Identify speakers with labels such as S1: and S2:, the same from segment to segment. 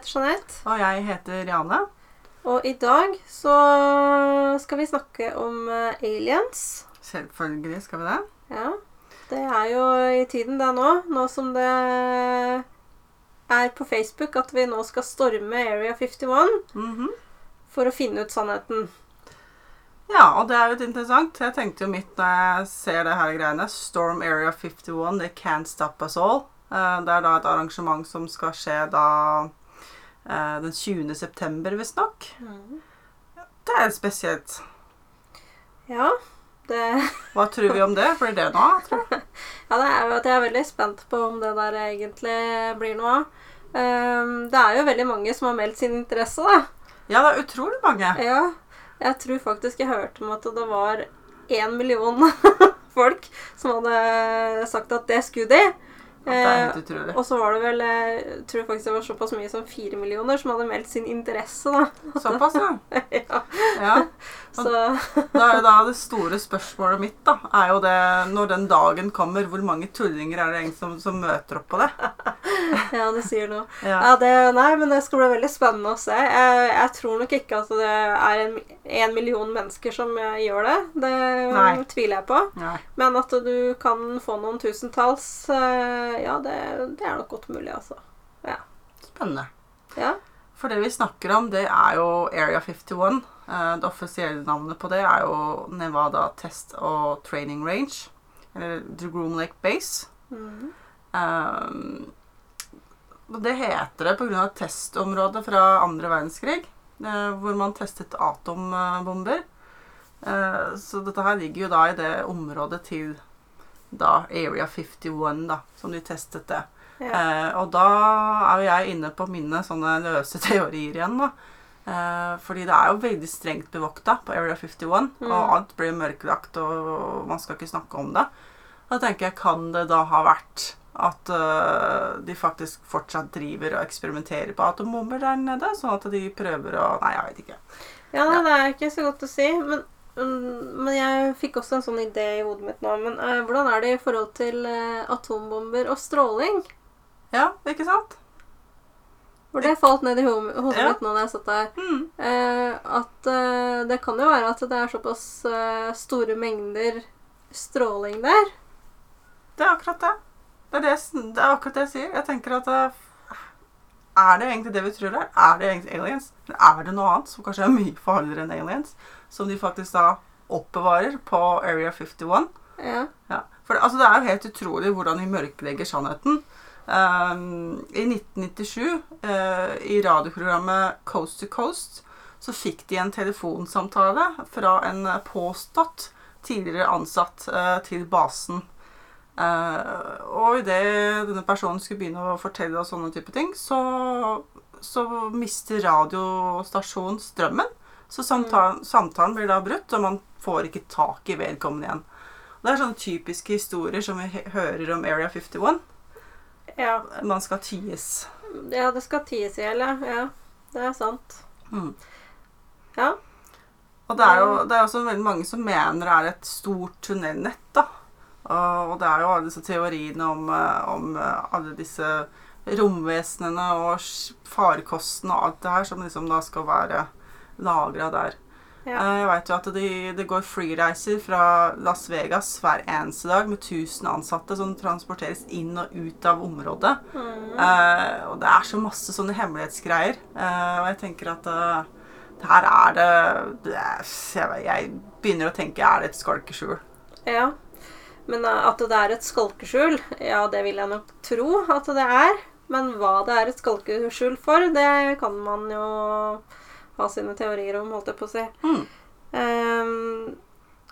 S1: heter Jeanette.
S2: Og jeg heter Jane.
S1: Og i dag så skal vi snakke om eh, aliens.
S2: Selvfølgelig skal vi det.
S1: Ja. Det er jo i tiden det nå. Nå som det er på Facebook at vi nå skal storme Area 51
S2: Mhm.
S1: for å finne ut sannheten.
S2: Ja, og det er jo litt interessant. Jeg tenkte jo mitt når jeg ser det her greiene. Storm Area 51, they can't stop us all. Eh, Det er da et arrangement som skal skje da den 20. september, visstnok. Det er spesielt.
S1: Ja, det
S2: Hva tror vi om det? Blir det noe av? tror du?
S1: Ja, det er jo at jeg er veldig spent på om det der egentlig blir noe av. Um, det er jo veldig mange som har meldt sin interesse, da.
S2: Ja, det er utrolig mange.
S1: Ja, jeg tror faktisk jeg hørte om at det var én million folk som hadde sagt at det skulle de. Eh, og så var det vel eh, Jeg tror faktisk det var såpass mye som fire millioner som hadde meldt sin interesse, da.
S2: Såpass, ja.
S1: ja,
S2: ja.
S1: Så
S2: Da er jo da det store spørsmålet mitt, da, er jo det når den dagen kommer, hvor mange tullinger er det egentlig som, som møter opp på det?
S1: Ja, du sier noe.
S2: Ja.
S1: Ja, det, nei, men det skal bli veldig spennende å se. Jeg, jeg tror nok ikke at det er en, en million mennesker som eh, gjør det. Det
S2: Nei.
S1: tviler jeg på.
S2: Nei.
S1: Men at du kan få noen tusentalls, eh, ja, det, det er nok godt mulig, altså.
S2: Spennende.
S1: Ja.
S2: For det vi snakker om, det er jo Area 51. Eh, Det offisielle navnet på det er jo Nevada Test og Training Range. Eller The Groom Lake Base.
S1: Mhm.
S2: Um, det heter det pga. testområdet testområde fra andre verdenskrig, eh, hvor man testet atombomber. Så dette her ligger jo da i det området til da Area 51, da, som de testet det.
S1: Ja.
S2: Og da er jo jeg inne på mine sånne løse teorier igjen, da. Eh, fordi det er jo veldig strengt bevokta på Area 51,
S1: Mm.
S2: og alt blir mørklagt, og man skal ikke snakke om det. Da tenker jeg, kan det da ha vært at uh, de faktisk fortsatt driver og eksperimenterer på atombomber der nede? Sånn at de prøver å Nei, jeg vet ikke.
S1: ja, nei, det er ikke så godt å si. Men, mm, men jeg fikk også en sånn idé i hodet mitt nå. Men uh, hvordan er det i forhold til atombomber og stråling?
S2: Ja, ikke sant?
S1: For det falt ned i hodet hodet
S2: Ja.
S1: nå da jeg satt der.
S2: Mm.
S1: Eh, at eh, det kan jo være at det er såpass eh, store mengder stråling der.
S2: Det er akkurat det. Det er, det, det er akkurat det jeg sier. Jeg tenker at eh, Er det egentlig det vi tror er? Er det egentlig aliens? Eller er det noe annet som kanskje er mye farligere enn aliens? Som de faktisk da oppbevarer på Area 51?
S1: Ja.
S2: Ja. For det, altså, det er jo helt utrolig hvordan de mørklegger sannheten. Um, I 1997, uh, i radioprogrammet Coast to Coast, så fikk de en telefonsamtale fra en eh, påstått tidligere ansatt uh, til basen. Uh, og idet denne personen skulle begynne å fortelle og sånne type ting, så, så mister radiostasjonen strømmen. Så samtalen, samtalen blir da brutt, og man får ikke tak i vedkommende igjen. Det er sånne typiske historier som vi hører om Area 51.
S1: ja.
S2: Man skal ties.
S1: Ja, det skal ties i hjel, ja. Det er sant.
S2: Mm.
S1: Ja.
S2: Og det er jo det er også veldig mange som mener det er et stort tunnelnett. da. Og og det er jo alle disse teoriene om, eh, om eh, alle disse romvesenene og farkosten og alt det her som liksom da skal være lagra der.
S1: Ja.
S2: Eh, Jeg vet jo at det, det går flyreiser fra Las Vegas hver eneste dag med 1000 ansatte som transporteres inn og ut av området.
S1: Mm.
S2: Eh, og det er så masse sånne hemmelighetsgreier. Eh, og jeg tenker at eh, her er det, det er, jeg, jeg begynner å tenke er det et skalkeskjul.
S1: ja. Men eh, at det er et skalkeskjul, ja, det vil jeg nok tro at det er. Men hva det er et skalkeskjul for, det kan man jo ha sine teorier om, holdt jeg på å si.
S2: Mm.
S1: Um,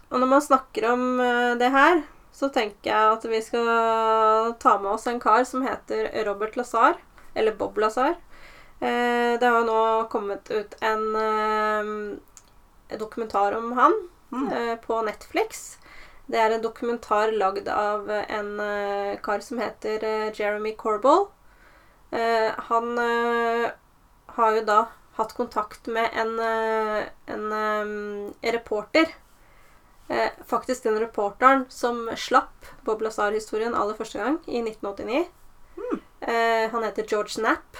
S1: og når man snakker om eh, det her, så tenker jeg at vi skal ta med oss en kar som heter Robert Lazar. Eller Bob Lazar. Uh, det har jo nå kommet ut en uh, dokumentar om han
S2: Mm.
S1: uh, på Netflix. Det er en dokumentar lagd av en kar som heter Jeremy Corbell. Han har jo da hatt kontakt med en, en, en eh, reporter. Eh, faktisk den reporteren som slapp Bob Lazar-historien aller første gang, i 1989. Eh, han heter George Knapp.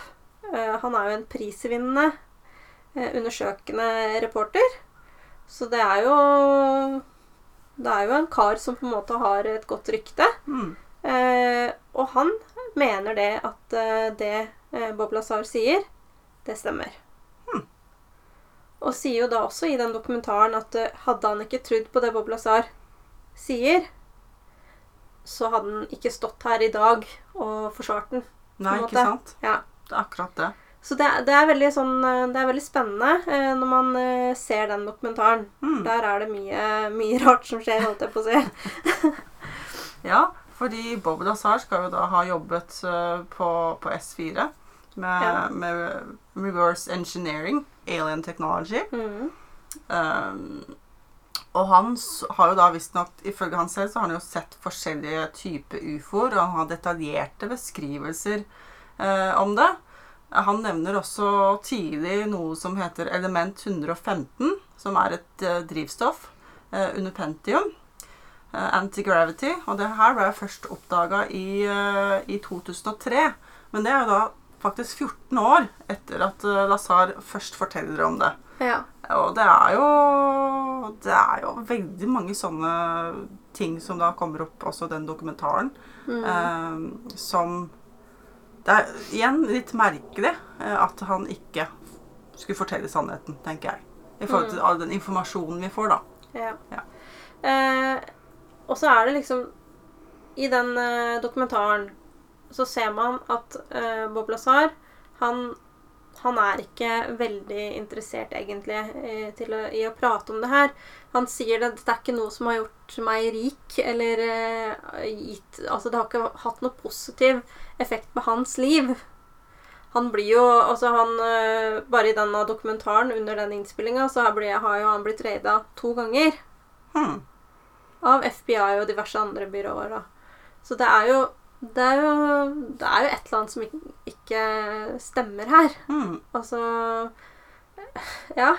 S1: Eh, han er jo en prisvinnende eh, undersøkende reporter. Så det er jo Det er jo en kar som på en måte har et godt rykte.
S2: Mm.
S1: Eh, og han mener det at eh, det eh, Bob Lazar sier, det stemmer. Og sier jo da også i den dokumentaren at eh, hadde han ikke trodd på det Bob Lazar sier, så hadde han ikke stått her i dag og forsvart den.
S2: Nei, ikke sant?
S1: Ja.
S2: Det er akkurat det.
S1: Så det, det er veldig sånn eh, Det er veldig spennende eh, når man ser den dokumentaren.
S2: Mm.
S1: Der er det mye, mye rart som skjer, holdt jeg på å si.
S2: Ja, fordi Bob Lazar skal jo da ha jobbet på, på S4 med,
S1: Ja.
S2: med reverse engineering, alien technology.
S1: Mm.
S2: Um, og han har jo da visstnok, ifølge han selv, så har han jo sett forskjellige typer ufoer, og han har detaljerte beskrivelser eh, om det. Han nevner også tidlig noe som heter element 115, som er et eh, drivstoff eh, under Pentium. eh, Anti-gravity. Og det her ble først oppdaga i, eh, i 2003. Men det er jo da faktisk 14 år etter at eh, Lazar først forteller om det.
S1: Ja.
S2: Og det er jo Det er jo veldig mange sånne ting som da kommer opp også i den dokumentaren.
S1: Mm.
S2: Eh, som Det er igjen litt merkelig eh, at han ikke skulle fortelle sannheten, tenker jeg. I forhold til all den informasjonen vi får, da.
S1: Ja.
S2: Ja.
S1: Eh, og så er det liksom I den eh, dokumentaren så ser man at uh, Bob Lazar han, han er ikke veldig interessert egentlig i, til å, i å prate om det her. Han sier det, det er ikke noe som har gjort meg rik, eller uh, gitt Altså, det har ikke hatt noe positiv effekt på hans liv. Han blir jo Altså, han uh, Bare i denne dokumentaren, under den innspillinga, så har jo han blitt raida to ganger
S2: Hmm.
S1: av FBI og diverse andre byråer. Da. Så det er jo det er jo, det er jo et eller annet som ikke, ikke stemmer her.
S2: Mm.
S1: Altså Ja.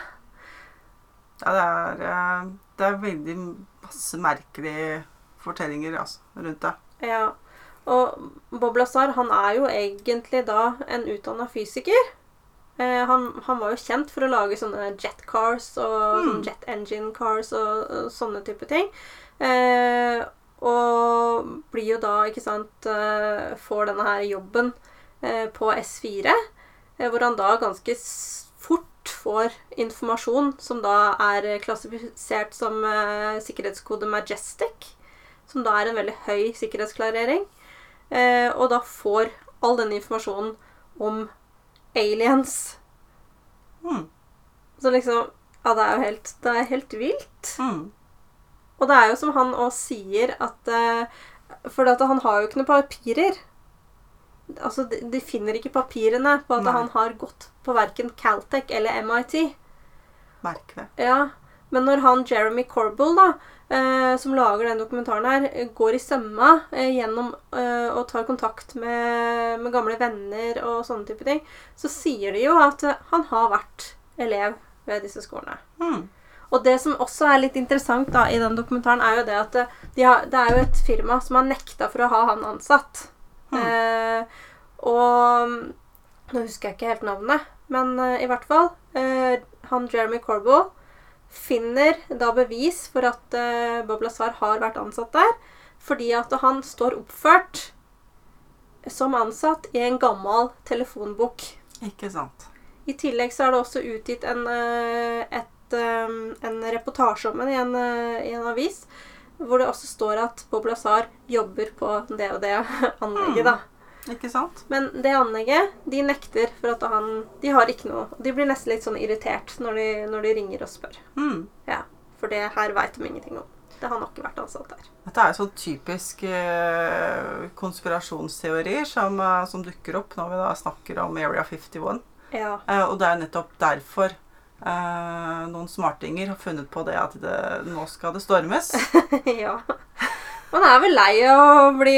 S2: Ja, det er, eh, det er veldig masse merkelige fortellinger altså, rundt det.
S1: ja. Og Bob Lazar han er jo egentlig da en utdanna fysiker. Eh, han, han var jo kjent for å lage sånne jet cars og
S2: Mm.
S1: sånne jet engine cars og, og sånne type ting. Eh, og blir jo da, ikke sant, eh, får denne her jobben eh, på S4, eh, hvor han da ganske fort får informasjon som da er klassifisert som sikkerhetskode Majestic, som da er en veldig høy sikkerhetsklarering, og da får all denne informasjonen om aliens.
S2: Mm.
S1: Så liksom Ja, det er jo helt, det er helt vilt.
S2: Hmm.
S1: Og det er jo som han òg sier, at eh, For at han har jo ikke noen papirer. Altså, de, de finner ikke papirene på at
S2: Nei.
S1: han har gått på verken Caltech eller MIT.
S2: Merkelig.
S1: Ja, Men når han Jeremy Corbell, da, eh, som lager den dokumentaren her, går i sømma eh, gjennom eh, og tar kontakt med, med gamle venner og sånne type ting, så sier de jo at han har vært elev ved disse skolene.
S2: Hmm.
S1: Og det som også er litt interessant da i den dokumentaren, er jo det at eh, de har, det er jo et firma som har nekta for å ha han ansatt.
S2: Mm.
S1: Eh, og Nå husker jeg ikke helt navnet, men eh, i hvert fall eh, Han Jeremy Corbell finner da bevis for at eh, Bob Lazar har vært ansatt der, fordi at han står oppført som ansatt i en gammel telefonbok.
S2: Ikke sant.
S1: I tillegg så er det også utgitt en, eh, et, eh, en reportasje om henne i en, eh, i en avis, hvor det også står at Bob Lazar jobber på det og det anlegget, da.
S2: Ikke sant?
S1: Men det anlegget, de nekter for at han De har ikke noe De blir nesten litt sånn irritert når de, når de ringer og spør.
S2: Mm.
S1: Ja, For det her veit de ingenting om. Det har nok vært ansatt der.
S2: Dette er sånn typisk eh, konspirasjonsteorier som, eh, som dukker opp når vi da snakker om Area 51.
S1: Ja.
S2: Eh, og det er nettopp derfor eh, noen smartinger har funnet på det at det, nå skal det stormes.
S1: ja. Man er vel lei av å bli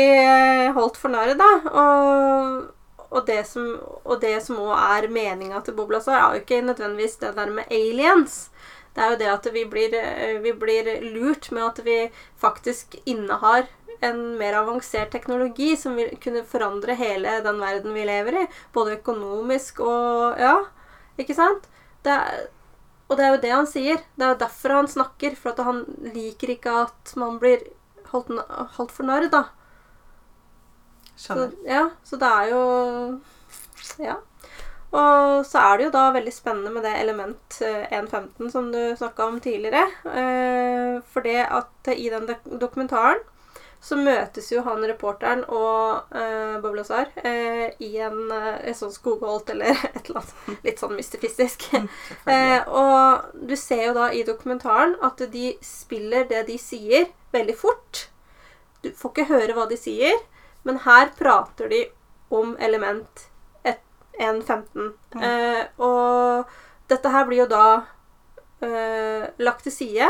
S1: holdt for narr, da. Og, og det som og det som òg er meninga til Bob Lazar, er jo ikke nødvendigvis det der med aliens. Det er jo det at vi blir, eh, vi blir lurt med at vi faktisk innehar en mer avansert teknologi som vil kunne forandre hele den verden vi lever i. Både økonomisk og Ja, ikke sant? Det er, og det er jo det han sier. Det er jo derfor han snakker. For at han liker ikke at man blir holdt, holdt for narr, da. Så,
S2: Skjønner.
S1: ja, så det er jo Ja. Og så er det jo da veldig spennende med det element eh, 1.15 som du snakka om tidligere. Eh, for det at i den dokumentaren så møtes jo han reporteren og eh, Bob Lazar eh, i en, eh, et sånt skogholt eller et eller annet litt sånn mystifistisk.
S2: Selvfølgelig.
S1: Eh, og du ser jo da i dokumentaren at de spiller det de sier, veldig fort. Du får ikke høre hva de sier, men her prater de om element 1.15.
S2: Mm.
S1: Eh, og dette her blir jo da eh, lagt til side.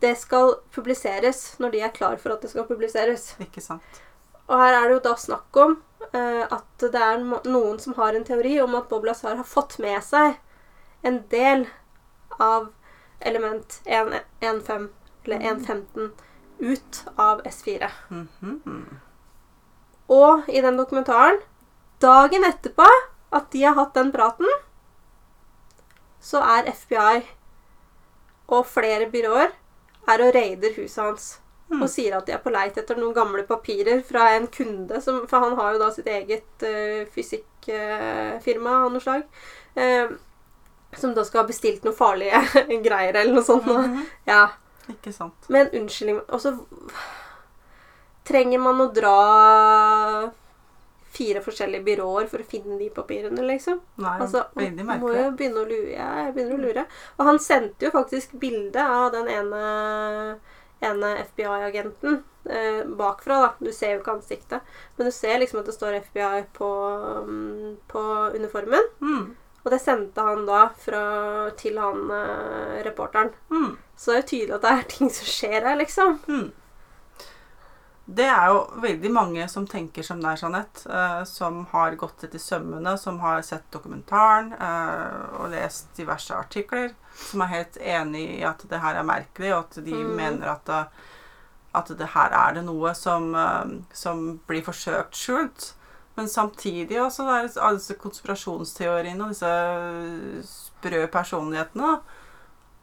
S1: Det skal publiseres når de er klar for at det skal publiseres.
S2: Ikke sant.
S1: Og her er det jo da snakk om uh, at det er noen som har en teori om at Bob Lazar har fått med seg en del av element 1- 1.5 eller 1.15 ut av S4.
S2: Mhm.
S1: Og i den dokumentaren, dagen etterpå at de har hatt den praten, så er FBI og flere byråer er og raider huset hans.
S2: Mm.
S1: Og sier at de er på leit etter noen gamle papirer fra en kunde. Som, for han har jo da sitt eget uh, fysikkfirma av noe slag. Uh, som da skal ha bestilt noe farlige greier eller noe sånt. Mm
S2: -hmm.
S1: Ja.
S2: Ikke sant.
S1: Men unnskyldning Og så trenger man å dra fire forskjellige byråer for å finne de papirene, liksom.
S2: Nei,
S1: Altså,
S2: veldig
S1: merkelig. må jo begynne å lure. Ja, jeg begynner å lure. Og han sendte jo faktisk bilde av den ene, ene FBI-agenten eh, bakfra, da. Du ser jo ikke ansiktet, men du ser liksom at det står FBI på, mm, på uniformen.
S2: Mm.
S1: Og det sendte han da fra, til han eh, reporteren.
S2: Mm.
S1: Så det er jo tydelig at det er ting som skjer her, liksom.
S2: Mm. Det er jo veldig mange som tenker som deg, Jeanette. eh, som har gått etter sømmene, som har sett dokumentaren eh, og lest diverse artikler. Som er helt enig i at det her er merkelig, og at de
S1: Mm.
S2: mener at det, at det her er det noe som, eh, som blir forsøkt skjult. Men samtidig også det er alle disse konspirasjonsteoriene og disse sprø personlighetene.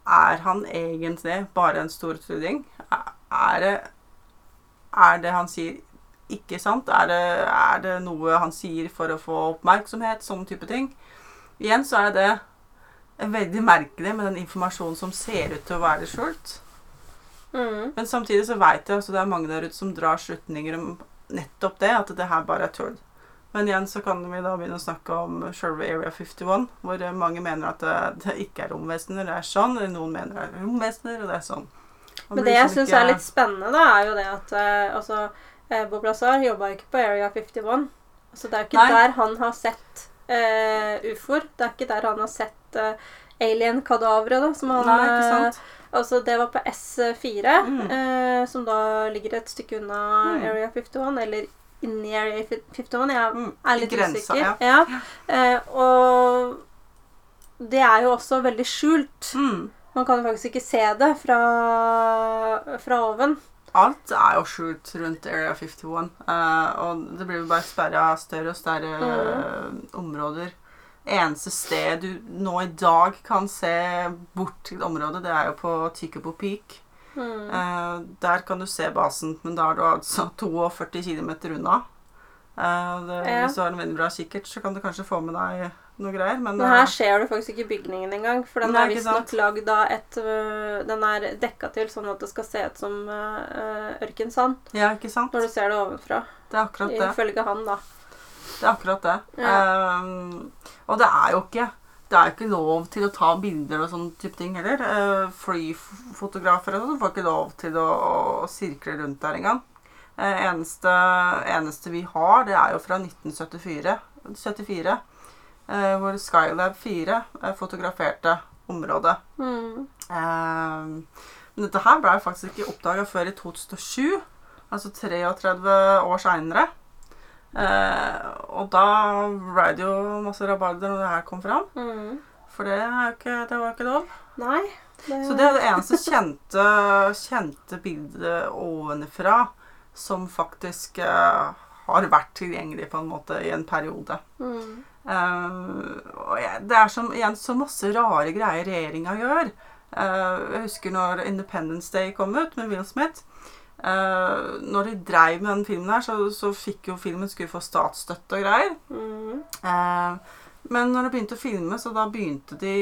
S2: Er han egentlig bare en stor tudding? Er- Er det er det han sier, ikke sant? Er det, er det noe han sier for å få oppmerksomhet? Sånn type ting. Igjen så er det veldig merkelig med den informasjonen som ser ut til å være skjult.
S1: Mm.
S2: Men samtidig så veit jeg at det er mange der ute som drar slutninger om nettopp det, at det her bare er tull. Men igjen så kan vi da begynne å snakke om selve Area 51, hvor mange mener at det, det ikke er romvesener, det er sånn, eller noen mener det er romvesener, og det er sånn.
S1: Men det jeg
S2: liksom
S1: syns
S2: ikke-
S1: er litt spennende, da, er jo det at uh, altså, uh, Bob Lazar jobba ikke på Area 51. Så det er jo ikke
S2: Nei.
S1: der han har sett uh, ufoer. Det er ikke der han har sett uh, alien-kadaveret, da, som han
S2: Nei, ikke sant?
S1: Altså, det var på S4,
S2: Mm.
S1: eh, som da ligger et stykke unna
S2: Mm.
S1: Area 51, eller inni Area 51. Jeg
S2: Mm,
S1: er litt
S2: grensa,
S1: usikker.
S2: ja.
S1: Eh, og det er jo også veldig skjult.
S2: Mm.
S1: Man kan jo faktisk ikke se det fra, fra oven.
S2: Alt er jo skjult rundt Area 51. Uh, og det blir jo bare sperra større og større mm. områder. Eneste sted du nå i dag kan se bort til området, det er jo på Tikubo Peak.
S1: Mm.
S2: Uh, der kan du se basen, men da er du altså 42 km unna. Uh, det,
S1: Ja.
S2: Hvis du har en veldig bra kikkert, så kan du kanskje få med deg noe greier. Men,
S1: Men her
S2: eh,
S1: ser du faktisk ikke bygningen engang. For den
S2: Nei,
S1: er visstnok lagd av et øh, Den er dekka til sånn at det skal se ut som øh, ørkensand
S2: ja, ikke sant?
S1: når du ser det ovenfra.
S2: Det er akkurat det.
S1: Ifølge han, da.
S2: Det er akkurat det.
S1: Ja.
S2: Um, og det er jo ikke det er jo ikke lov til å ta bilder og sånne type ting heller. Uh, Flyfotografer og sånn får ikke lov til å, å sirkle rundt der engang. Uh, eneste, eneste vi har, det er jo fra 1974, 74, eh, hvor Skylab 4 eh, fotograferte området.
S1: Mm.
S2: Eh, men dette her ble faktisk ikke oppdaga før i 2007, altså 33 år seinere. og da ble det jo masse rabalder når det her kom fram.
S1: Mm.
S2: For det, ikke, det var ikke lov.
S1: Nei. Det,
S2: Så det er det eneste kjente, kjente bildet ovenfra som faktisk eh, har vært tilgjengelig på en måte i en periode.
S1: Mm.
S2: Og jeg, det er som, igjen så masse rare greier regjeringa gjør. Uh, jeg husker når Independence Day kom ut med Will Smith. Uh, når de dreiv med den filmen her, så, så fikk jo filmen skulle få statsstøtte og greier.
S1: Mm.
S2: Men når de begynte å filme, så da begynte de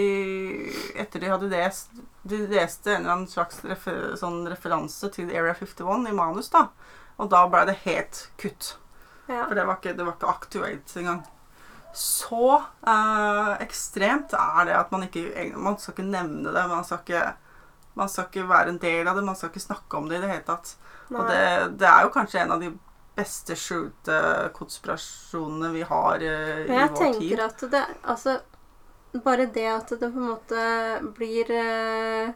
S2: Etter de hadde lest De leste en eller annen slags refer, sånn referanse til Area 51 i manus, da. Og da ble det helt kutt.
S1: Ja.
S2: For det var ikke, det var ikke aktuelt engang. Så eh, ekstremt er det at man ikke Man skal ikke nevne det. Man skal ikke, man skal ikke være en del av det. Man skal ikke snakke om det i det hele tatt. Og det, det er jo kanskje en av de beste skjulte konspirasjonene vi har eh, i
S1: Men jeg
S2: vår tid.
S1: tenker at det Altså, bare det at det på en måte blir eh,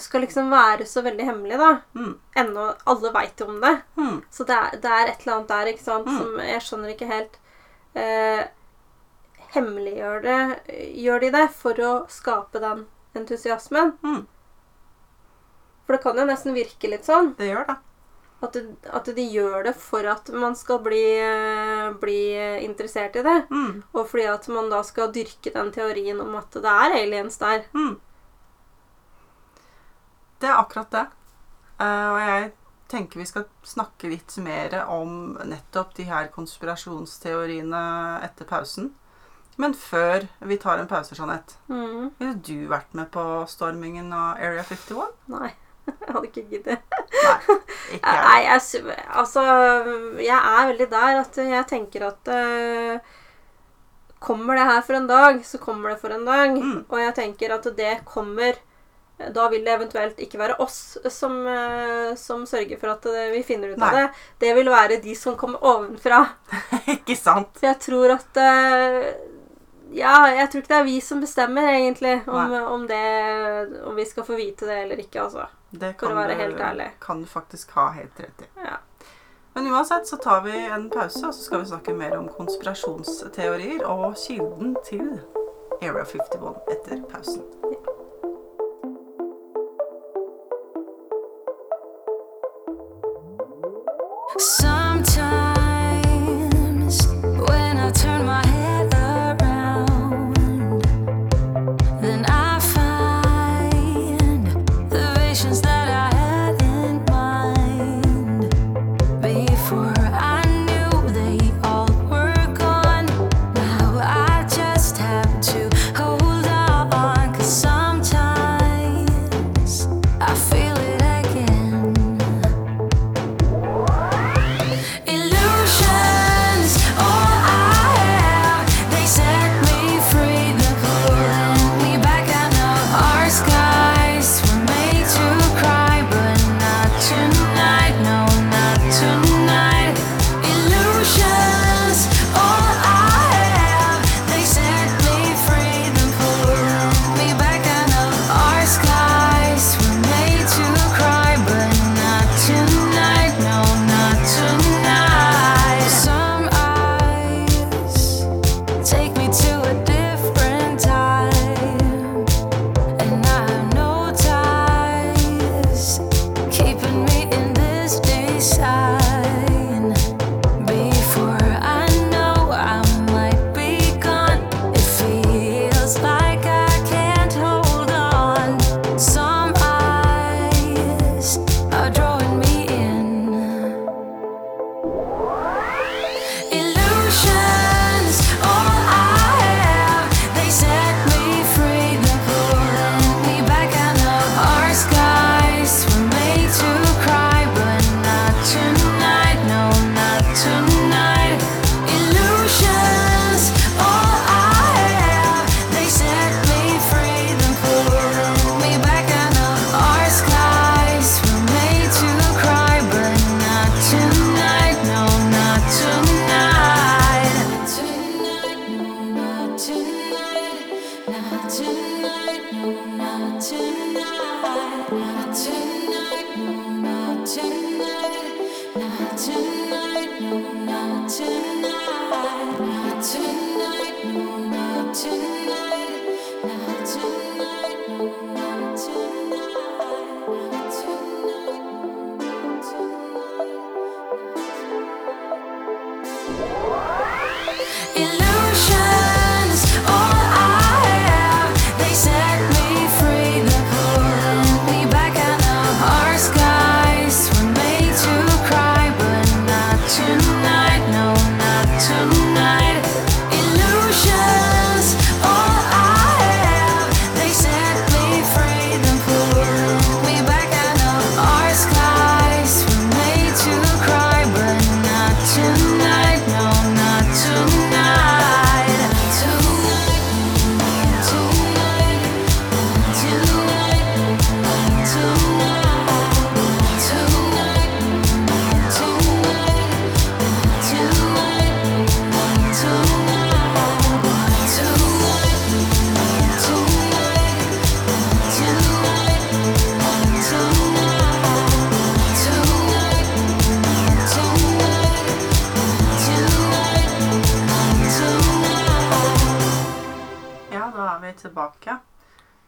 S1: Skal liksom være så veldig hemmelig, da.
S2: Mm.
S1: Ennå alle veit om det.
S2: Mm.
S1: Så det er, det er et eller annet der, ikke sant,
S2: Mm.
S1: som jeg skjønner ikke helt eh, Hemmeliggjør det Gjør de det for å skape den entusiasmen?
S2: Mm.
S1: For det kan jo nesten virke litt sånn.
S2: Det gjør det.
S1: At, det, at de gjør det for at man skal bli, eh, bli interessert i det.
S2: Mm.
S1: Og fordi at man da skal dyrke den teorien om at det er aliens der.
S2: Mm. Det er akkurat det. Uh, og jeg tenker vi skal snakke litt mer om nettopp de her konspirasjonsteoriene etter pausen. Men før vi tar en pause, Jeanette,
S1: Mm.
S2: ville du vært med på stormingen av Area 51?
S1: Nei, jeg hadde ikke giddet.
S2: Nei. Ikke jeg.
S1: Nei, jeg, altså Jeg er veldig der at jeg tenker at uh, Kommer det her for en dag, så kommer det for en dag.
S2: Mm.
S1: Og jeg tenker at det kommer Da vil det eventuelt ikke være oss som, eh, som sørger for at eh, vi finner ut av det. Det vil være de som kommer ovenfra.
S2: ikke sant?
S1: For jeg tror at eh, Ja, jeg tror ikke det er vi som bestemmer, egentlig, om, om, det, om vi skal få vite det eller ikke. altså.
S2: Det
S1: For å være helt ærlig.
S2: Det kan du faktisk ha helt rett i.
S1: Ja.
S2: Men uansett så tar vi en pause, og så skal vi snakke mer om konspirasjonsteorier og kilden til Area 51 etter pausen. Some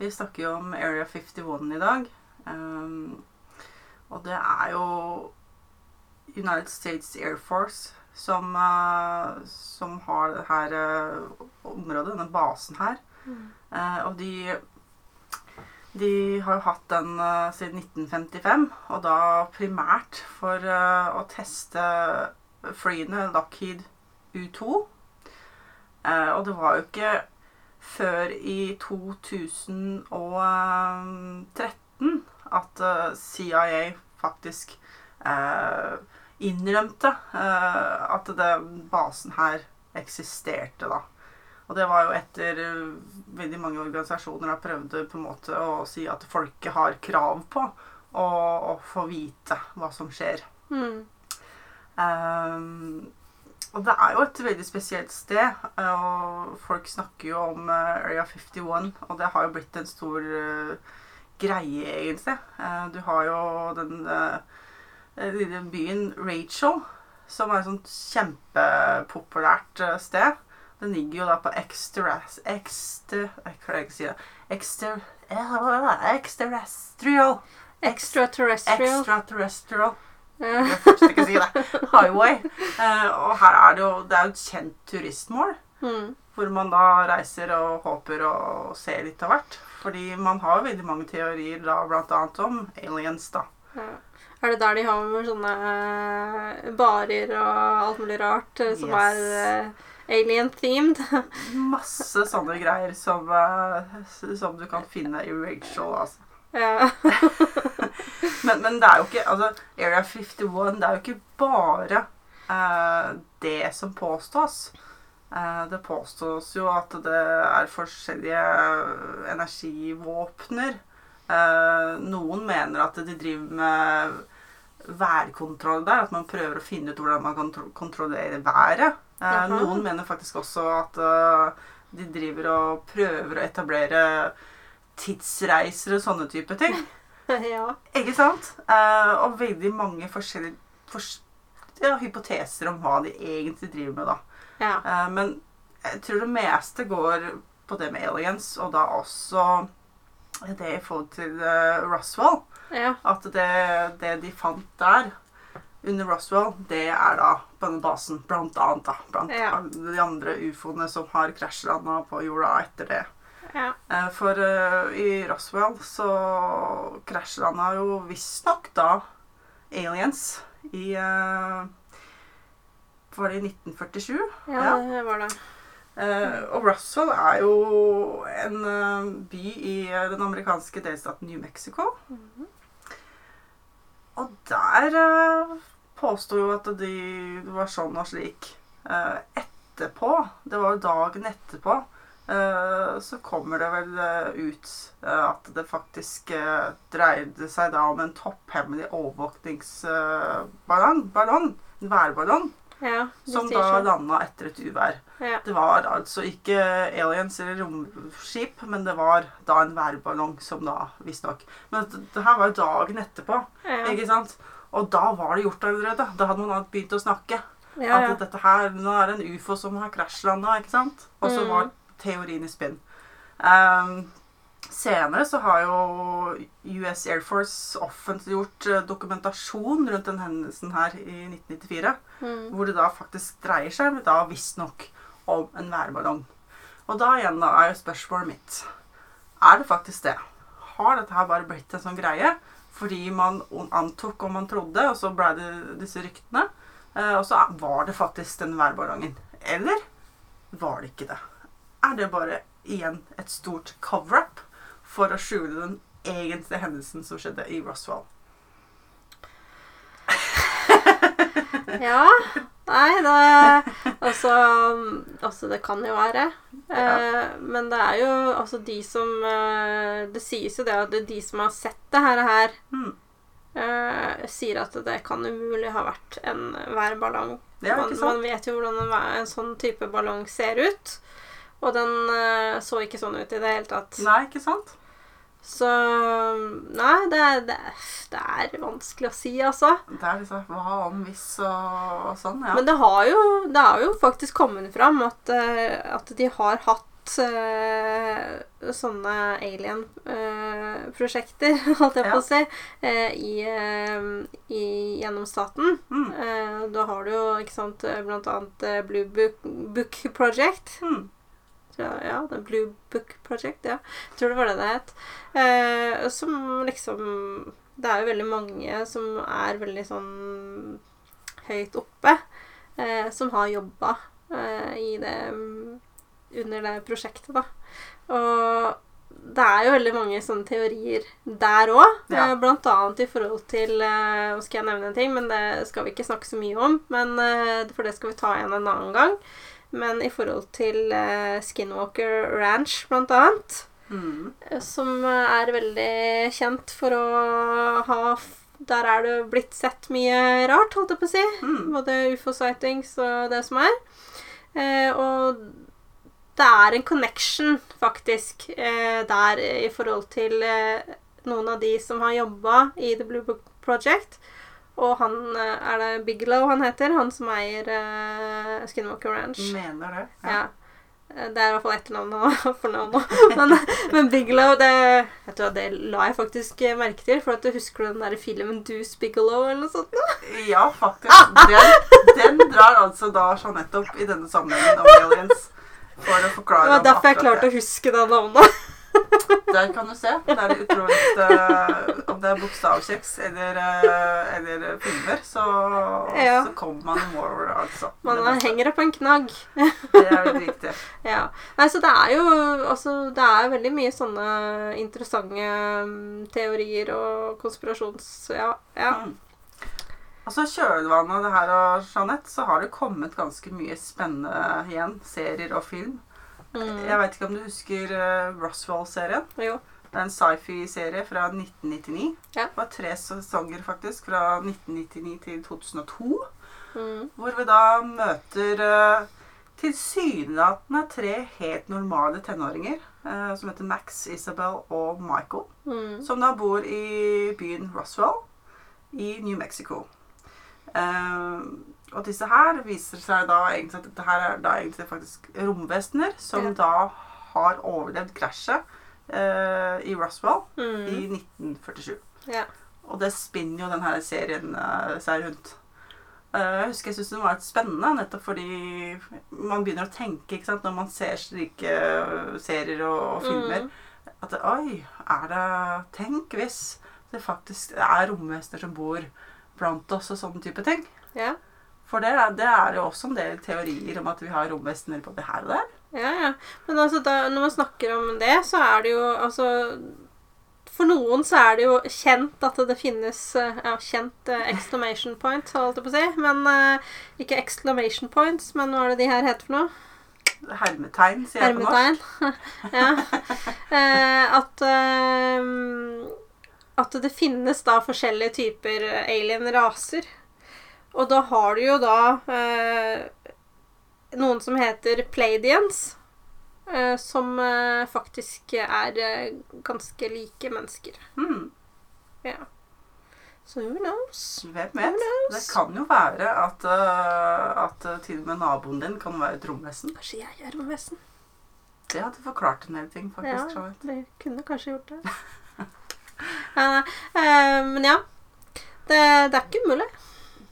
S2: Vi snakker jo om Area 51 i dag. Um, og det er jo United States Air Force som, uh, som har det her uh, området, denne basen her. Uh, og de de har jo hatt den uh, siden 1955, og da primært for uh, å teste flyene Lockheed U2. Uh, og det var jo ikke før i 2013 at eh, CIA faktisk eh, innrømte eh, at basen her eksisterte, da. Og det var jo etter veldig mange organisasjoner har prøvd på en måte å si at folket har krav på å, å få vite hva som skjer.
S1: Mm.
S2: Ehm, og det er jo et veldig spesielt sted. Og folk snakker jo om eh, Area 51, og det har jo blitt en stor eh, greie, egentlig. Eh, du har jo den lille byen Rachel, som er et sånt kjempepopulært sted. Den ligger jo da på exterras... Exter... Jeg klarer ikke å si det. Exter...
S1: Extraterrestrial.
S2: Extraterrestrial.
S1: Extraterrestrial.
S2: Jeg ikke si det. Highway. Eh, og her er det jo Det er jo et kjent turistmål.
S1: Mm.
S2: Hvor man da reiser og håper å se litt av hvert. Fordi man har jo veldig mange teorier da blant annet om aliens, da.
S1: Ja. Er det der de har med sånne eh, barer og alt mulig rart eh, som
S2: Yes.
S1: er alien-themed?
S2: Masse sånne greier som, som du kan finne i Rachel, altså.
S1: Ja.
S2: Men, men det er jo ikke Altså, Area 51, det er jo ikke bare uh, det som påstås. Uh, det påstås jo at det er forskjellige energivåpner. Uh, noen mener at de driver med værkontroll der. At man prøver å finne ut hvordan man kan kontrollere været. Noen mener faktisk også at de driver og prøver å etablere tidsreiser og sånne type ting.
S1: ja.
S2: Ikke sant? Uh, og veldig mange forskjellige for, ja, hypoteser om hva de egentlig driver med, da.
S1: Ja.
S2: Uh, men jeg tror det meste går på det med aliens, og da også det i forhold til uh, Roswell.
S1: ja.
S2: At det, det de fant der under Roswell, det er da på denne basen, blant annet. da. Blant de andre ufoene som har krasjlanda på jorda etter det.
S1: Ja.
S2: Eh, For uh, i Roswell så krasjlanda jo visstnok da aliens i uh, Var det i 1947?
S1: Ja, det var det.
S2: Uh, og Roswell er jo en by i den amerikanske delstaten New Mexico. Og der uh, påsto jo at de var sånn og slik. Etterpå, det var jo dagen etterpå, så kommer det vel eh, ut eh, at det faktisk eh, dreide seg da om en topphemmelig overvåkningsballong. ballong, en værballong.
S1: Ja,
S2: Som da landa etter et uvær.
S1: Ja.
S2: Det var altså ikke aliens eller romskip, men det var da en værballong som da visstnok Men det, her var jo dagen etterpå,
S1: Ja.
S2: ikke sant? Og da var det gjort allerede. Da hadde man begynt å snakke. At dette her, nå er det en ufo som har krasjlanda, ikke sant? Og så
S1: Mm.
S2: var teorien i spinn. Um, senere så har jo US Air Force offentliggjort eh, dokumentasjon rundt den hendelsen her i 1994.
S1: Mm.
S2: Hvor det da faktisk dreier seg da visstnok om en værballong. Og da igjen da er jo spørsmålet mitt Er det faktisk det? Har dette her bare blitt en sånn greie fordi man antok og man trodde, og så ble det disse ryktene? Eh, og så var det faktisk den værballongen. Eller var det ikke det? Er det bare igjen et stort cover-up for å skjule den egentlige hendelsen som skjedde i Roswell?
S1: Ja. Nei, det Altså, altså det kan jo være. Eh, men det er jo altså de som eh, Det sies jo det at det de som har sett det her, her
S2: mm.
S1: eh, sier at det kan umulig ha vært en værballong.
S2: Ja,
S1: man, man vet jo hvordan en, en sånn type ballong ser ut. Og den uh, så ikke sånn ut i det hele tatt.
S2: Nei, ikke sant?
S1: Så Nei, det, det, det er vanskelig å si, altså.
S2: Det er liksom hva om hvis og, og sånn, ja.
S1: Men det har jo, det har jo faktisk kommet fram at, eh, at de har hatt eh, sånne alien-prosjekter, holdt jeg på å si, i, i, gjennom staten.
S2: Mm.
S1: Da har du jo ikke sant, blant annet Blue Book, Book Project.
S2: Mm.
S1: Ja, ja, det Blue Book Project, ja. Jeg tror det var det det het. Eh, som liksom Det er jo veldig mange som er veldig sånn høyt oppe, eh, som har jobba eh, i det under det prosjektet, da. Og det er jo veldig mange sånne teorier der òg.
S2: Ja.
S1: Eh, blant annet i forhold til eh, Nå skal jeg nevne en ting, men det skal vi ikke snakke så mye om. Men, eh, for det skal vi ta igjen en annen gang. Men i forhold til eh, Skinwalker Ranch, blant annet,
S2: Mm.
S1: eh, som eh, er veldig kjent for å ha Der er det blitt sett mye rart, holdt jeg på å si.
S2: Mm.
S1: Både ufo-sightings og det som er. Eh, og det er en connection, faktisk, eh, der i forhold til eh, noen av de som har jobba i The Blue Book Project. Og han eh, er det Bigelow han heter, han som eier uh, Skinwalker Ranch.
S2: Mener det.
S1: Ja. ja. Det er i hvert fall etternavnet og fornavnet. Men, men Bigelow, det, vet du det la jeg faktisk eh, merke til. For at du husker den der filmen Deuce Bigelow eller noe sånt? Da?
S2: Ja, faktisk. Den, den drar altså da Jeanette opp i denne sammenhengen om aliens. For å forklare
S1: Det var derfor jeg klarte
S2: det.
S1: å huske det navnet.
S2: Der kan du se. Det er utrolig eh, Om det er bokstavkjeks eller, eh, eller filmer, så,
S1: Ja.
S2: så kommer man i mål, altså.
S1: Man
S2: Det
S1: henger opp på en knagg.
S2: Det er veldig riktig.
S1: Ja. Nei, så det er jo altså, Det er veldig mye sånne interessante mm, teorier og konspirasjons... Ja. ja.
S2: Mm. Altså kjølvannet av det her og Jeanette, så har det kommet ganske mye spennende igjen. Serier og film.
S1: Mm.
S2: Jeg vet ikke om du husker uh, Roswell-serien?
S1: Jo.
S2: Det er en sci-fi-serie fra 1999.
S1: Ja.
S2: Det var tre sesonger faktisk, fra 1999 til 2002.
S1: Mm.
S2: Hvor vi da møter uh, tilsynelatende tre helt normale tenåringer. Uh, som heter Max, Isabel og Michael.
S1: Mm.
S2: Som da bor i byen Roswell i New Mexico. Eh, og disse her viser seg da egentlig at dette her er da egentlig faktisk romvesener som
S1: Ja.
S2: da har overlevd krasjet eh, i Roswell
S1: Mm.
S2: i 1947.
S1: Ja.
S2: Og det spinner jo denne serien eh, seg rundt. Eh, jeg husker jeg syntes den var litt spennende, nettopp fordi man begynner å tenke ikke sant, når man ser slike eh, serier og, og filmer.
S1: Mm.
S2: At oi, er det Tenk hvis det faktisk er romvesener som bor blant oss og sånne type ting.
S1: Ja.
S2: For det, det er jo også en del teorier om at vi har romvesener både her og der.
S1: Ja, ja. Men altså, da, når man snakker om det, så er det jo altså For noen så er det jo kjent at det finnes eh, Ja, kjent eh, exclamation point, holdt jeg på å si. Men uh, ikke exclamation points, men hva er det de her heter for noe?
S2: Hermetegn, sier jeg på norsk.
S1: Ja. Uh, at uh, At det finnes da forskjellige typer alien-raser. Og da har du jo da eh, noen som heter Pleidians, eh, som eh, faktisk er eh, ganske like mennesker.
S2: Mm.
S1: Ja. Så who knows?
S2: hvem
S1: Who knows?
S2: Det kan jo være at, uh, at eh, til og med naboen din kan være et romvesen.
S1: Kanskje jeg er romvesen?
S2: Det hadde forklart en del ting, faktisk. Ja,
S1: det kunne kanskje gjort det. uh, eh, men ja. Det, det er ikke umulig.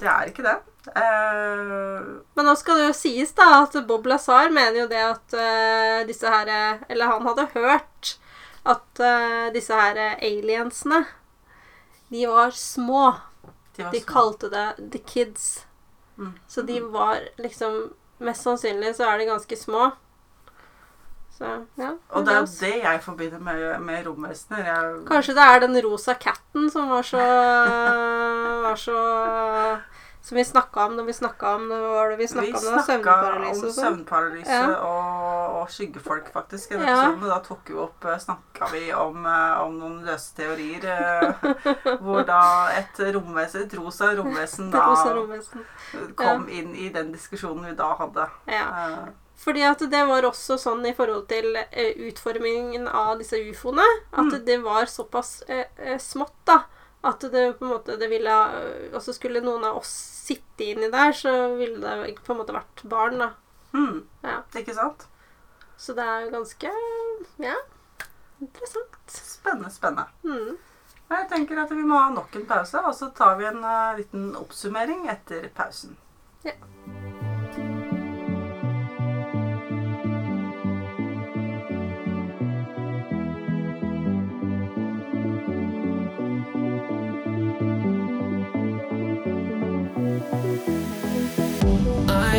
S2: Det er ikke det. Uh,
S1: Men nå skal det jo sies da at Bob Lazar mener jo det at uh, disse her Eller han hadde hørt at uh, disse her aliensene De var små.
S2: de var
S1: De
S2: små.
S1: kalte det The Kids.
S2: Mm.
S1: Så de var liksom Mest sannsynlig så er de ganske små. Så ja.
S2: Og det er jo det jeg forbinder med, med romvesener.
S1: Kanskje det er den rosa katten som var så Var så Som vi snakka om når vi snakka om Hva var det vi snakka om?
S2: om
S1: Søvnparalyse
S2: om
S1: sånn?
S2: søvnparalyse
S1: Ja.
S2: og, og skyggefolk, faktisk.
S1: Ja.
S2: Da tok vi opp Snakka vi om, eh, om noen løse teorier. eh, hvor da et romvesen, et rosa romvesen
S1: da rosa romvesen.
S2: kom inn i den diskusjonen vi da hadde.
S1: Ja.
S2: Eh,
S1: Fordi at det var også sånn i forhold til eh, utformingen av disse ufoene, at
S2: Mm.
S1: det var såpass eh, eh, smått, da. At det på en måte det ville eh, Og så skulle noen av oss sitte inni der, så ville det på en måte vært barn, da.
S2: Mm.
S1: Ja.
S2: ikke sant?
S1: Så det er jo ganske Ja, interessant.
S2: Spennende, spennende.
S1: Mm.
S2: Jeg tenker at vi må ha nok en pause, og så tar vi en uh, liten oppsummering etter pausen.
S1: Ja.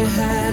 S3: Had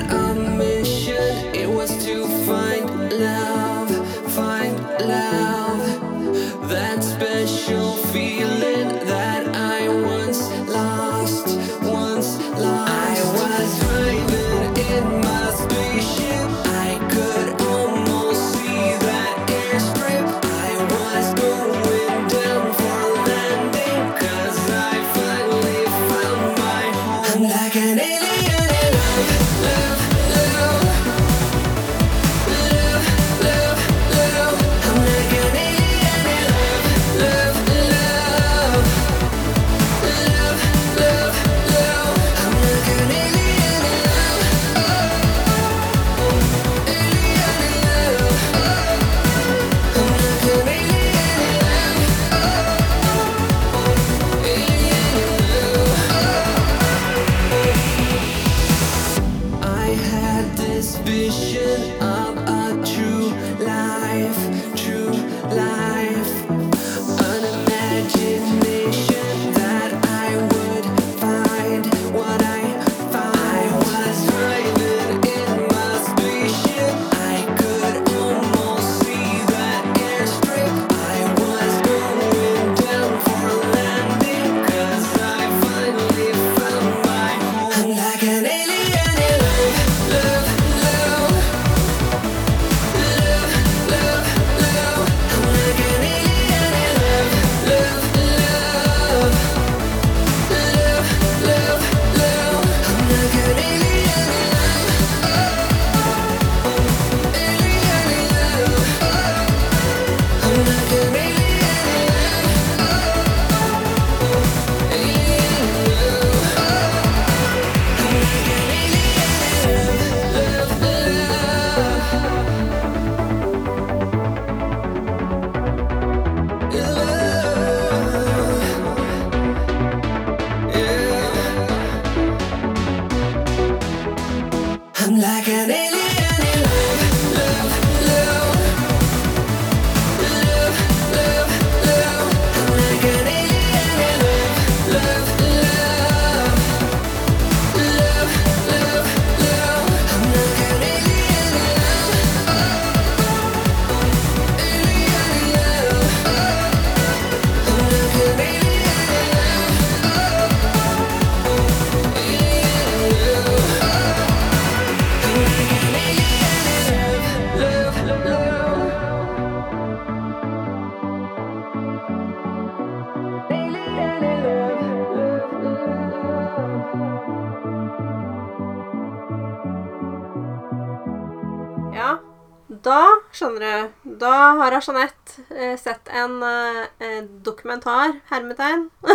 S1: har Jeanette eh, sett en eh, dokumentar, hermetegn,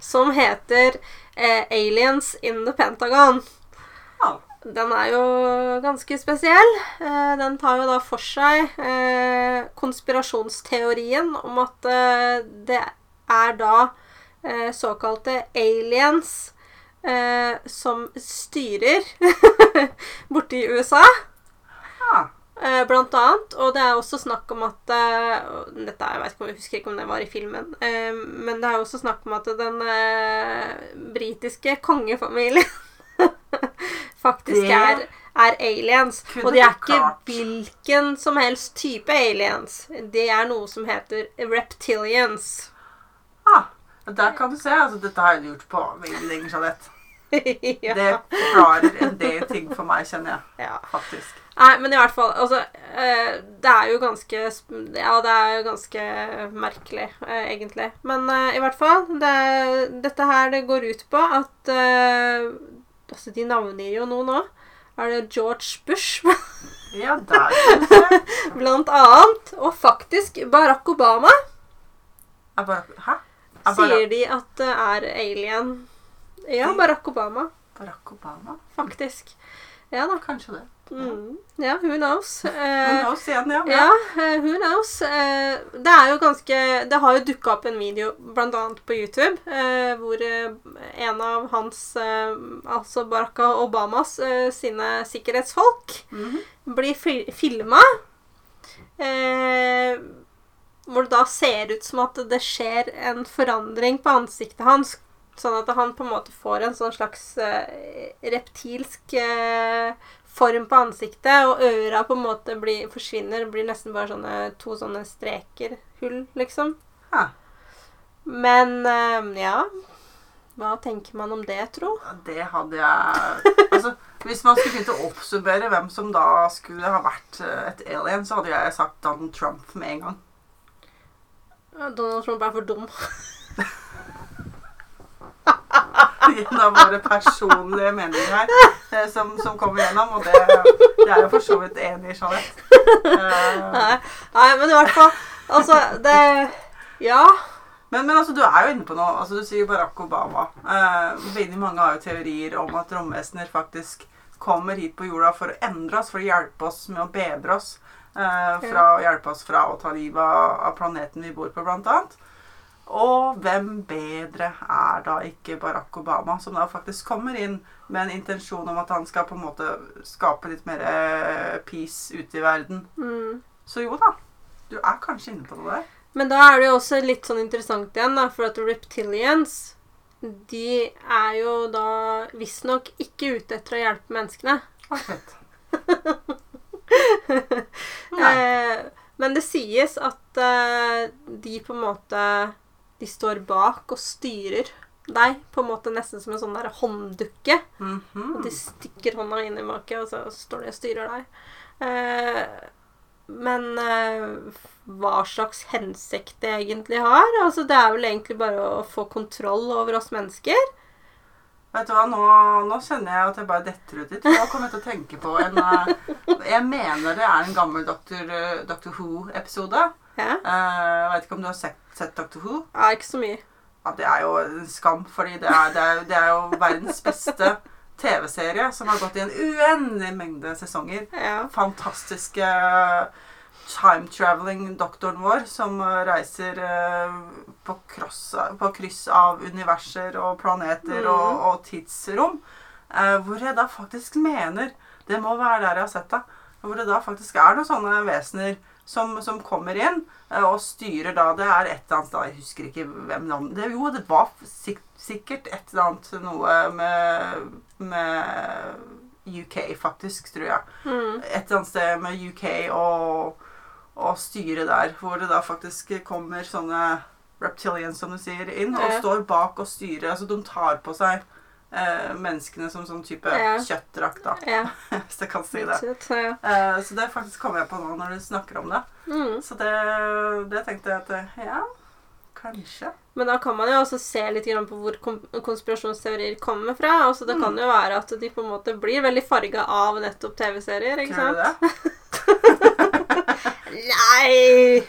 S1: som heter eh, 'Aliens in the Pentagon'.
S2: Ja.
S1: Den er jo ganske spesiell. Eh, den tar jo da for seg eh, konspirasjonsteorien om at eh, det er da såkalte aliens eh, som styrer borte i USA.
S2: Ah,
S1: Eh, blant annet. Og det er også snakk om at eh, Dette er- jeg vet ikke om jeg husker ikke om det var i filmen. eh, men det er også snakk om at den britiske kongefamilien faktisk er, er aliens. Og de er ikke hvilken som helst type aliens. Det er noe som heter reptilians.
S2: ah, der kan du se. Altså, dette har jeg lurt på veldig lenge, Jeanette.
S1: ja.
S2: Det forklarer en del ting for meg, kjenner jeg.
S1: ja.
S2: Faktisk.
S1: Nei, men i hvert fall Altså, eh, det er jo ganske Ja, det er jo ganske merkelig, eh, egentlig. Men eh, i hvert fall det, Dette her det går ut på at Altså, de navngir jo noe nå. Er det George Bush,
S2: Ja, der
S1: blant annet? Og faktisk Barack Obama
S2: bare, hæ? Er
S1: sier de at det er alien. Ja, Barack Obama.
S2: Barack Obama?
S1: Faktisk. Ja da.
S2: Kanskje det.
S1: Mm. Ja, who knows?
S2: Who
S1: Eh,
S2: knows igjen, ja.
S1: Ja, eh, who knows? Eh, det er jo ganske Det har jo dukka opp en video bl.a. på YouTube hvor en av hans, altså Barack Obamas, sine sikkerhetsfolk
S2: Mhm.
S1: blir fil filma. Hvor det da ser ut som at det skjer en forandring på ansiktet hans. Sånn at han på en måte får en sånn slags eh, reptilsk eh, form på ansiktet, og øra på en måte blir, forsvinner. Blir nesten bare sånne to sånne streker. Hull, liksom.
S2: Ja.
S1: Men eh, ja Hva tenker man om det, tro?
S2: Det hadde jeg Altså, Hvis man skulle begynt å oppsummere hvem som da skulle ha vært et alien, så hadde jeg sagt Donald Trump med en gang.
S1: Donald Trump er for dum.
S2: En av våre personlige meninger her eh, som, som kommer gjennom, og det, det er jeg for så vidt enig i, Jeanette. Eh,
S1: Nei, nei, men i hvert fall Altså, det Ja.
S2: Men, men altså, du er jo inne på noe. Altså, du sier Barack Obama. Eh, veldig mange har jo teorier om at romvesener faktisk kommer hit på jorda for å endre oss, for å hjelpe oss med å bedre oss. Eh, fra å hjelpe oss fra å ta livet av, av planeten vi bor på, blant annet. Og hvem bedre er da ikke Barack Obama, som da faktisk kommer inn med en intensjon om at han skal på en måte skape litt mer eh, peace ute i verden.
S1: Mm.
S2: Så jo da, du er kanskje inne på noe der.
S1: Men da er det jo også litt sånn interessant igjen, da, for at reptilians de er jo da visstnok ikke ute etter å hjelpe menneskene.
S2: Akkurat.
S1: Eh, men det sies at eh, de på en måte De står bak og styrer deg, på en måte nesten som en sånn der hånddukke.
S2: Mhm.
S1: Og de stikker hånda inn i maket, og så står de og styrer deg. Eh, men eh, hva slags hensikt det egentlig har? Altså, det er vel egentlig bare å få kontroll over oss mennesker.
S2: Vet du hva, nå, nå kjenner jeg at jeg bare detter ut litt. Nå kommer jeg til å tenke på en eh, Jeg mener det er en gammel Doctor, Doctor Who-episode.
S1: Ja,
S2: Uh, jeg vet ikke om du har sett, sett Doctor Who?
S1: ja ikke så mye.
S2: Ja, det er jo en skam, fordi det er, det er, det er jo verdens beste TV-serie som har gått i en uendelig mengde sesonger.
S1: Ja.
S2: Fantastiske time-traveling-doktoren vår som eh, reiser eh, på, cross, på kryss av universer og planeter
S1: Mm.
S2: og, og tidsrom. eh, hvor jeg da faktisk mener Det må være der jeg har sett det. Hvor det da faktisk er noen sånne vesener som, som kommer inn og styrer da Det er et eller annet da, Jeg husker ikke hvem navnet det, Jo, det var sik sikkert et eller annet noe med, med UK, faktisk, tror jeg
S1: Mm.
S2: et eller annet sted med UK og, og styret der, hvor det da faktisk kommer sånne reptilians, som du sier, inn og står bak og styrer. Altså de tar på seg eh, menneskene som sånn type
S1: Ja.
S2: kjøttdrakt, da,
S1: Ja.
S2: hvis jeg kan si det.
S1: Så, ja.
S2: Eh, så det faktisk kommer jeg på nå når du snakker om det.
S1: Mm.
S2: Så det, det tenkte jeg at eh, ja, kanskje.
S1: Men da kan man jo også se litt grann på hvor konspirasjonsteorier kommer fra. Altså Det
S2: Mm.
S1: kan jo være at de på en måte blir veldig farga av nettopp TV-serier. ikke
S2: Tror du
S1: sant?
S2: det?
S1: Nei!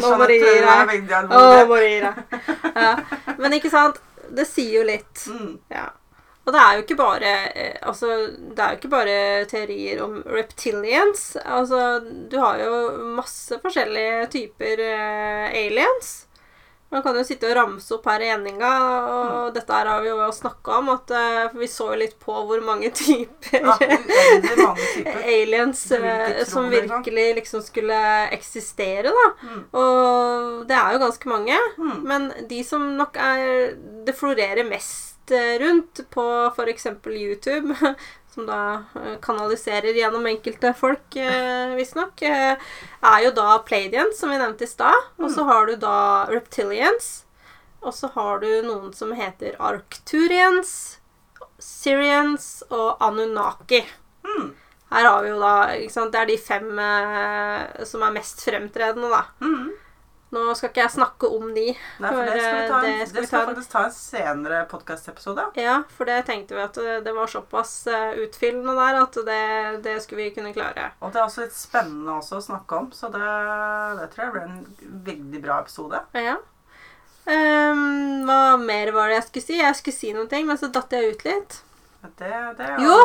S1: Nå må du gi deg.
S2: Nå
S1: må du gi deg. Men ikke sant? Det sier jo litt.
S2: Mm.
S1: Ja. Og det er jo ikke bare eh, Altså, det er jo ikke bare teorier om reptilians. Altså, du har jo masse forskjellige typer eh, aliens. Man kan jo sitte og ramse opp her i endinga, og dette her har vi jo snakka om, at eh, for vi så jo litt på hvor mange typer
S2: Ja, mange typer.
S1: aliens eh, som virkelig liksom skulle eksistere, da.
S2: Mm.
S1: Og det er jo ganske mange.
S2: Mm.
S1: Men de som nok er Det florerer mest eh, rundt på f.eks. YouTube, som da eh, kanaliserer gjennom enkelte folk, eh, visstnok, eh, er jo da Pleidians, som vi nevnte i stad. Og så har du da Reptilians. Og så har du noen som heter Arcturians, Syrians og Anunnaki.
S2: Mm.
S1: Her har vi jo da Det er de fem eh, som er mest fremtredende, da.
S2: Mm.
S1: Nå skal ikke jeg snakke om de.
S2: Nei, for det skal vi ta
S1: For,
S2: en,
S1: eh, det
S2: det
S1: skal vi
S2: skal
S1: ta en-
S2: faktisk ta en senere podkastepisode.
S1: Ja, for det tenkte vi at det, det var såpass eh, utfyllende der at det, det skulle vi kunne klare.
S2: Og det er også litt spennende også å snakke om, så det, det tror jeg blir en veldig bra episode.
S1: Ja. Um, hva mer var det jeg skulle si? Jeg skulle si noen ting, men så datt jeg ut litt.
S2: Det, det er
S1: Jo!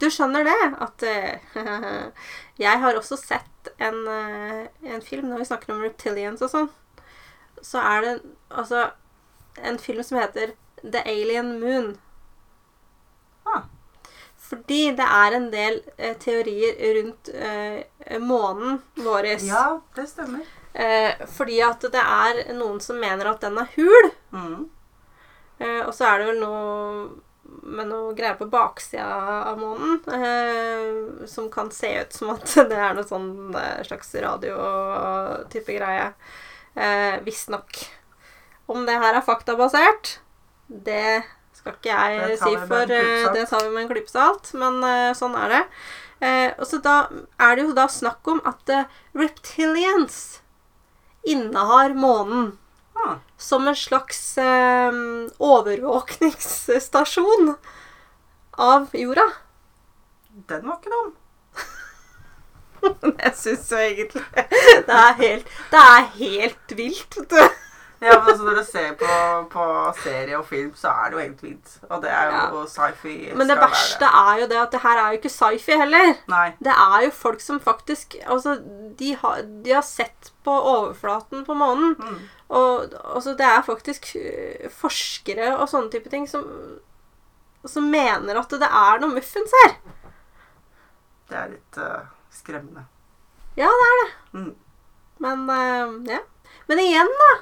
S1: Du skjønner det, at eh, jeg har også sett en, eh, en film når vi snakker om reptilians og sånn. Så er det altså en film som heter The Alien Moon.
S2: Ah.
S1: Fordi det er en del eh, teorier rundt eh, månen vår.
S2: Ja, det stemmer.
S1: Eh, fordi at det er noen som mener at den er hul.
S2: Mm.
S1: Eh, og så er det vel noe med noe greier på baksida av månen eh, som kan se ut som at det er noe sånn eh, slags radio-type greie. Eh, Visstnok. Om det her er faktabasert, det skal ikke jeg si for eh. Det tar vi med en klype salt, men eh, sånn er det. Eh, og så da er det jo da snakk om at eh, reptilians innehar månen
S2: Ah.
S1: som en slags eh, overvåkningsstasjon av jorda.
S2: Den var ikke dum.
S1: Jeg syns jo egentlig det er helt, det er helt vilt, vet du.
S2: Ja, men altså Når du ser på, på serie og film, så er det jo helt vilt. Og det er jo sci-fi.
S1: Men det verste er jo det at det her er jo ikke sci-fi heller.
S2: Nei.
S1: Det er jo folk som faktisk Altså, de har, de har sett på overflaten på månen.
S2: Mm.
S1: Og altså, det er faktisk øh, forskere og sånne type ting som, som mener at det er noe muffens her.
S2: Det er litt uh, skremmende.
S1: Ja, det er det.
S2: Mm.
S1: Men uh, ja. Men igjen, da.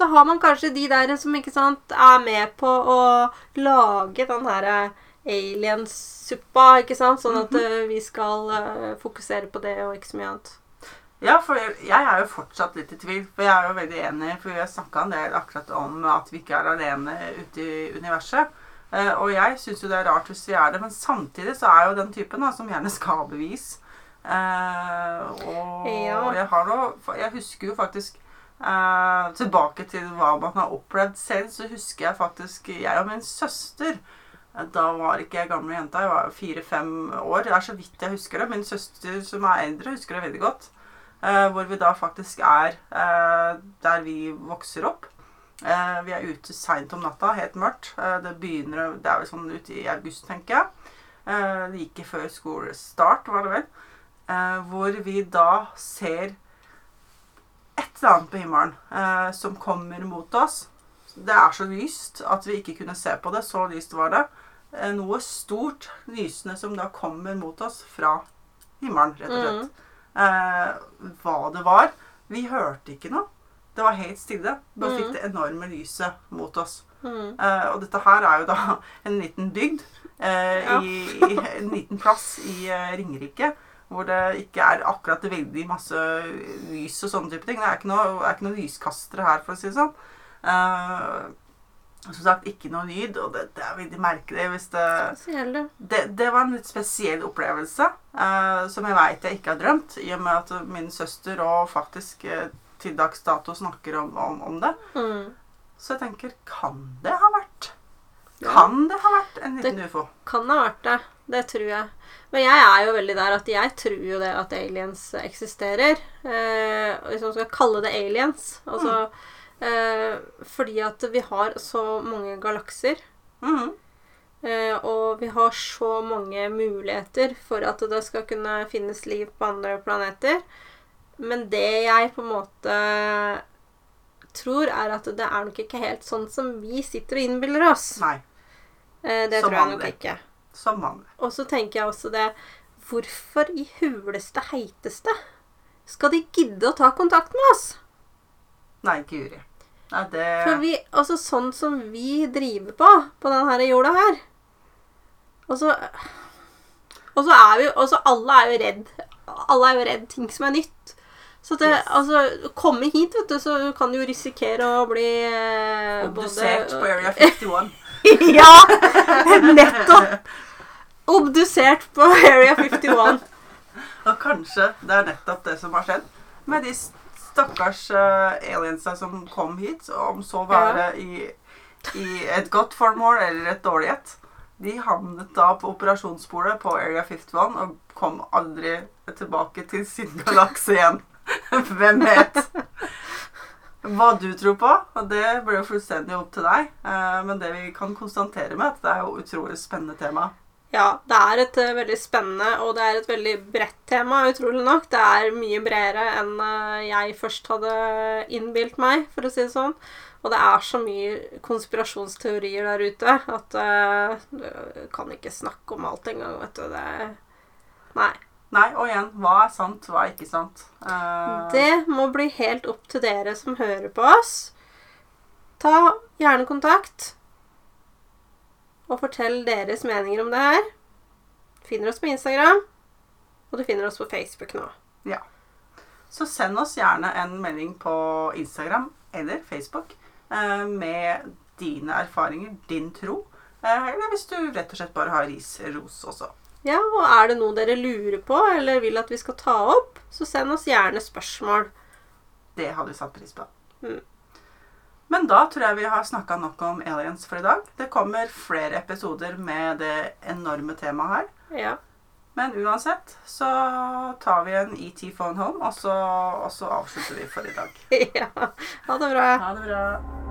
S1: Så har man kanskje de der som ikke sant, er med på å lage den her øh, aliensuppa, ikke sant? Sånn at øh, vi skal uh, fokusere på det og ikke så mye annet.
S2: Ja, for jeg, jeg er jo fortsatt litt i tvil. For jeg er jo veldig enig, for vi har snakka en del akkurat om at vi ikke er alene ute i universet. Uh, og jeg syns jo det er rart hvis vi er det, men samtidig så er jo den typen da, som gjerne skal ha bevis. Eh, og
S1: Ja.
S2: jeg har nå Jeg husker jo faktisk eh, Tilbake til hva man har opplevd selv, så husker jeg faktisk jeg og min søster eh, da var ikke jeg gamle jenta, jeg var fire-fem år. Det er så vidt jeg husker det. Min søster som er eldre, husker det veldig godt. Eh, hvor vi da faktisk er eh, der vi vokser opp. Vi er ute seint om natta, helt mørkt. Det begynner Det er vel sånn ute i august, tenker jeg. Eh, like før skolestart, var det vel. Hvor vi da ser et eller annet på himmelen eh, som kommer mot oss. Det er så lyst at vi ikke kunne se på det. Så lyst var det. Eh, noe stort lysende som da kommer mot oss fra himmelen, rett og slett. Eh, hva det var. Vi hørte ikke noe. Det var helt stille. Bare fikk det enorme lyset mot oss.
S1: Mm.
S2: Eh, og dette her er jo da en liten bygd. eh,
S1: Ja.
S2: i, i en liten plass i eh, Ringerike. Hvor det ikke er akkurat veldig masse lys og sånne type ting. Det er ikke noe, det ikke noe lyskastere her, for å si det sånn. Uh, som sagt, ikke noe lyd, og det, det er veldig merkelig hvis det det, det var en litt spesiell opplevelse uh, som jeg veit jeg ikke har drømt, i og med at min søster og faktisk uh, til dags dato snakker om, om, om det.
S1: Mm.
S2: Så jeg tenker, kan det ha vært? Kan det ha vært en liten ufo?
S1: Kan det ha vært det. Det tror jeg. Men jeg er jo veldig der at jeg tror jo det at aliens eksisterer. Eh, hvis man skal kalle det aliens. Altså eh, Fordi at vi har så mange galakser.
S2: Mm.
S1: Eh, og vi har så mange muligheter for at det skal kunne finnes liv på andre planeter. Men det jeg på en måte tror, er at det er nok ikke helt sånn som vi sitter og innbiller oss.
S2: Nei.
S1: Eh, det
S2: Som
S1: tror jeg nok ikke.
S2: Som vanlig.
S1: Og så tenker jeg også det Hvorfor i huleste heiteste skal de gidde å ta kontakt med oss?
S2: Nei, Guri. Nei, det
S1: For vi, altså sånn som vi driver på, på denne jorda her Og så Og så er vi jo så alle er jo redd. Alle er jo redd ting som er nytt. Så det,
S2: Yes.
S1: altså, komme hit, vet du, så kan du jo risikere å bli eh,
S2: Obdusert
S1: både-
S2: på Area 51.
S1: ja! Nettopp! Obdusert på Area 51.
S2: Og kanskje det er nettopp det som har skjedd med de stakkars uh, aliensa som kom hit, om så være i, i et godt formål eller et dårlig et. De havnet da på operasjonsbordet på Area 51 og kom aldri tilbake til sin galakse igjen. Hvem vet? Hva du tror på, og det blir jo fullstendig opp til deg. Eh, men det vi kan konstatere med, at det er jo utrolig spennende tema.
S1: Ja, det er et uh, veldig spennende og det er et veldig bredt tema, utrolig nok. Det er mye bredere enn uh, jeg først hadde innbilt meg, for å si det sånn. Og det er så mye konspirasjonsteorier der ute at uh, du kan ikke snakke om alt engang, vet du. Det Nei.
S2: Nei, og igjen, hva er sant, hva er ikke sant?
S1: Det må bli helt opp til dere som hører på oss. Ta gjerne kontakt. Og fortell deres meninger om det her. Finner oss på Instagram. Og du finner oss på Facebook nå. Ja.
S2: Så send oss gjerne en melding på Instagram eller Facebook eh, med dine erfaringer, din tro. Eh, eller hvis du rett og slett bare har ris ros også.
S1: Ja, og er det noe dere lurer på eller vil at vi skal ta opp, så send oss gjerne spørsmål.
S2: Det hadde vi satt pris på.
S1: Mm.
S2: Men da tror jeg vi har snakka nok om aliens for i dag. Det kommer flere episoder med det enorme temaet her.
S1: Ja.
S2: Men uansett så tar vi en ET phone home, og så, og så avslutter vi for i dag.
S1: ja. Ha det bra.
S2: Ha det bra.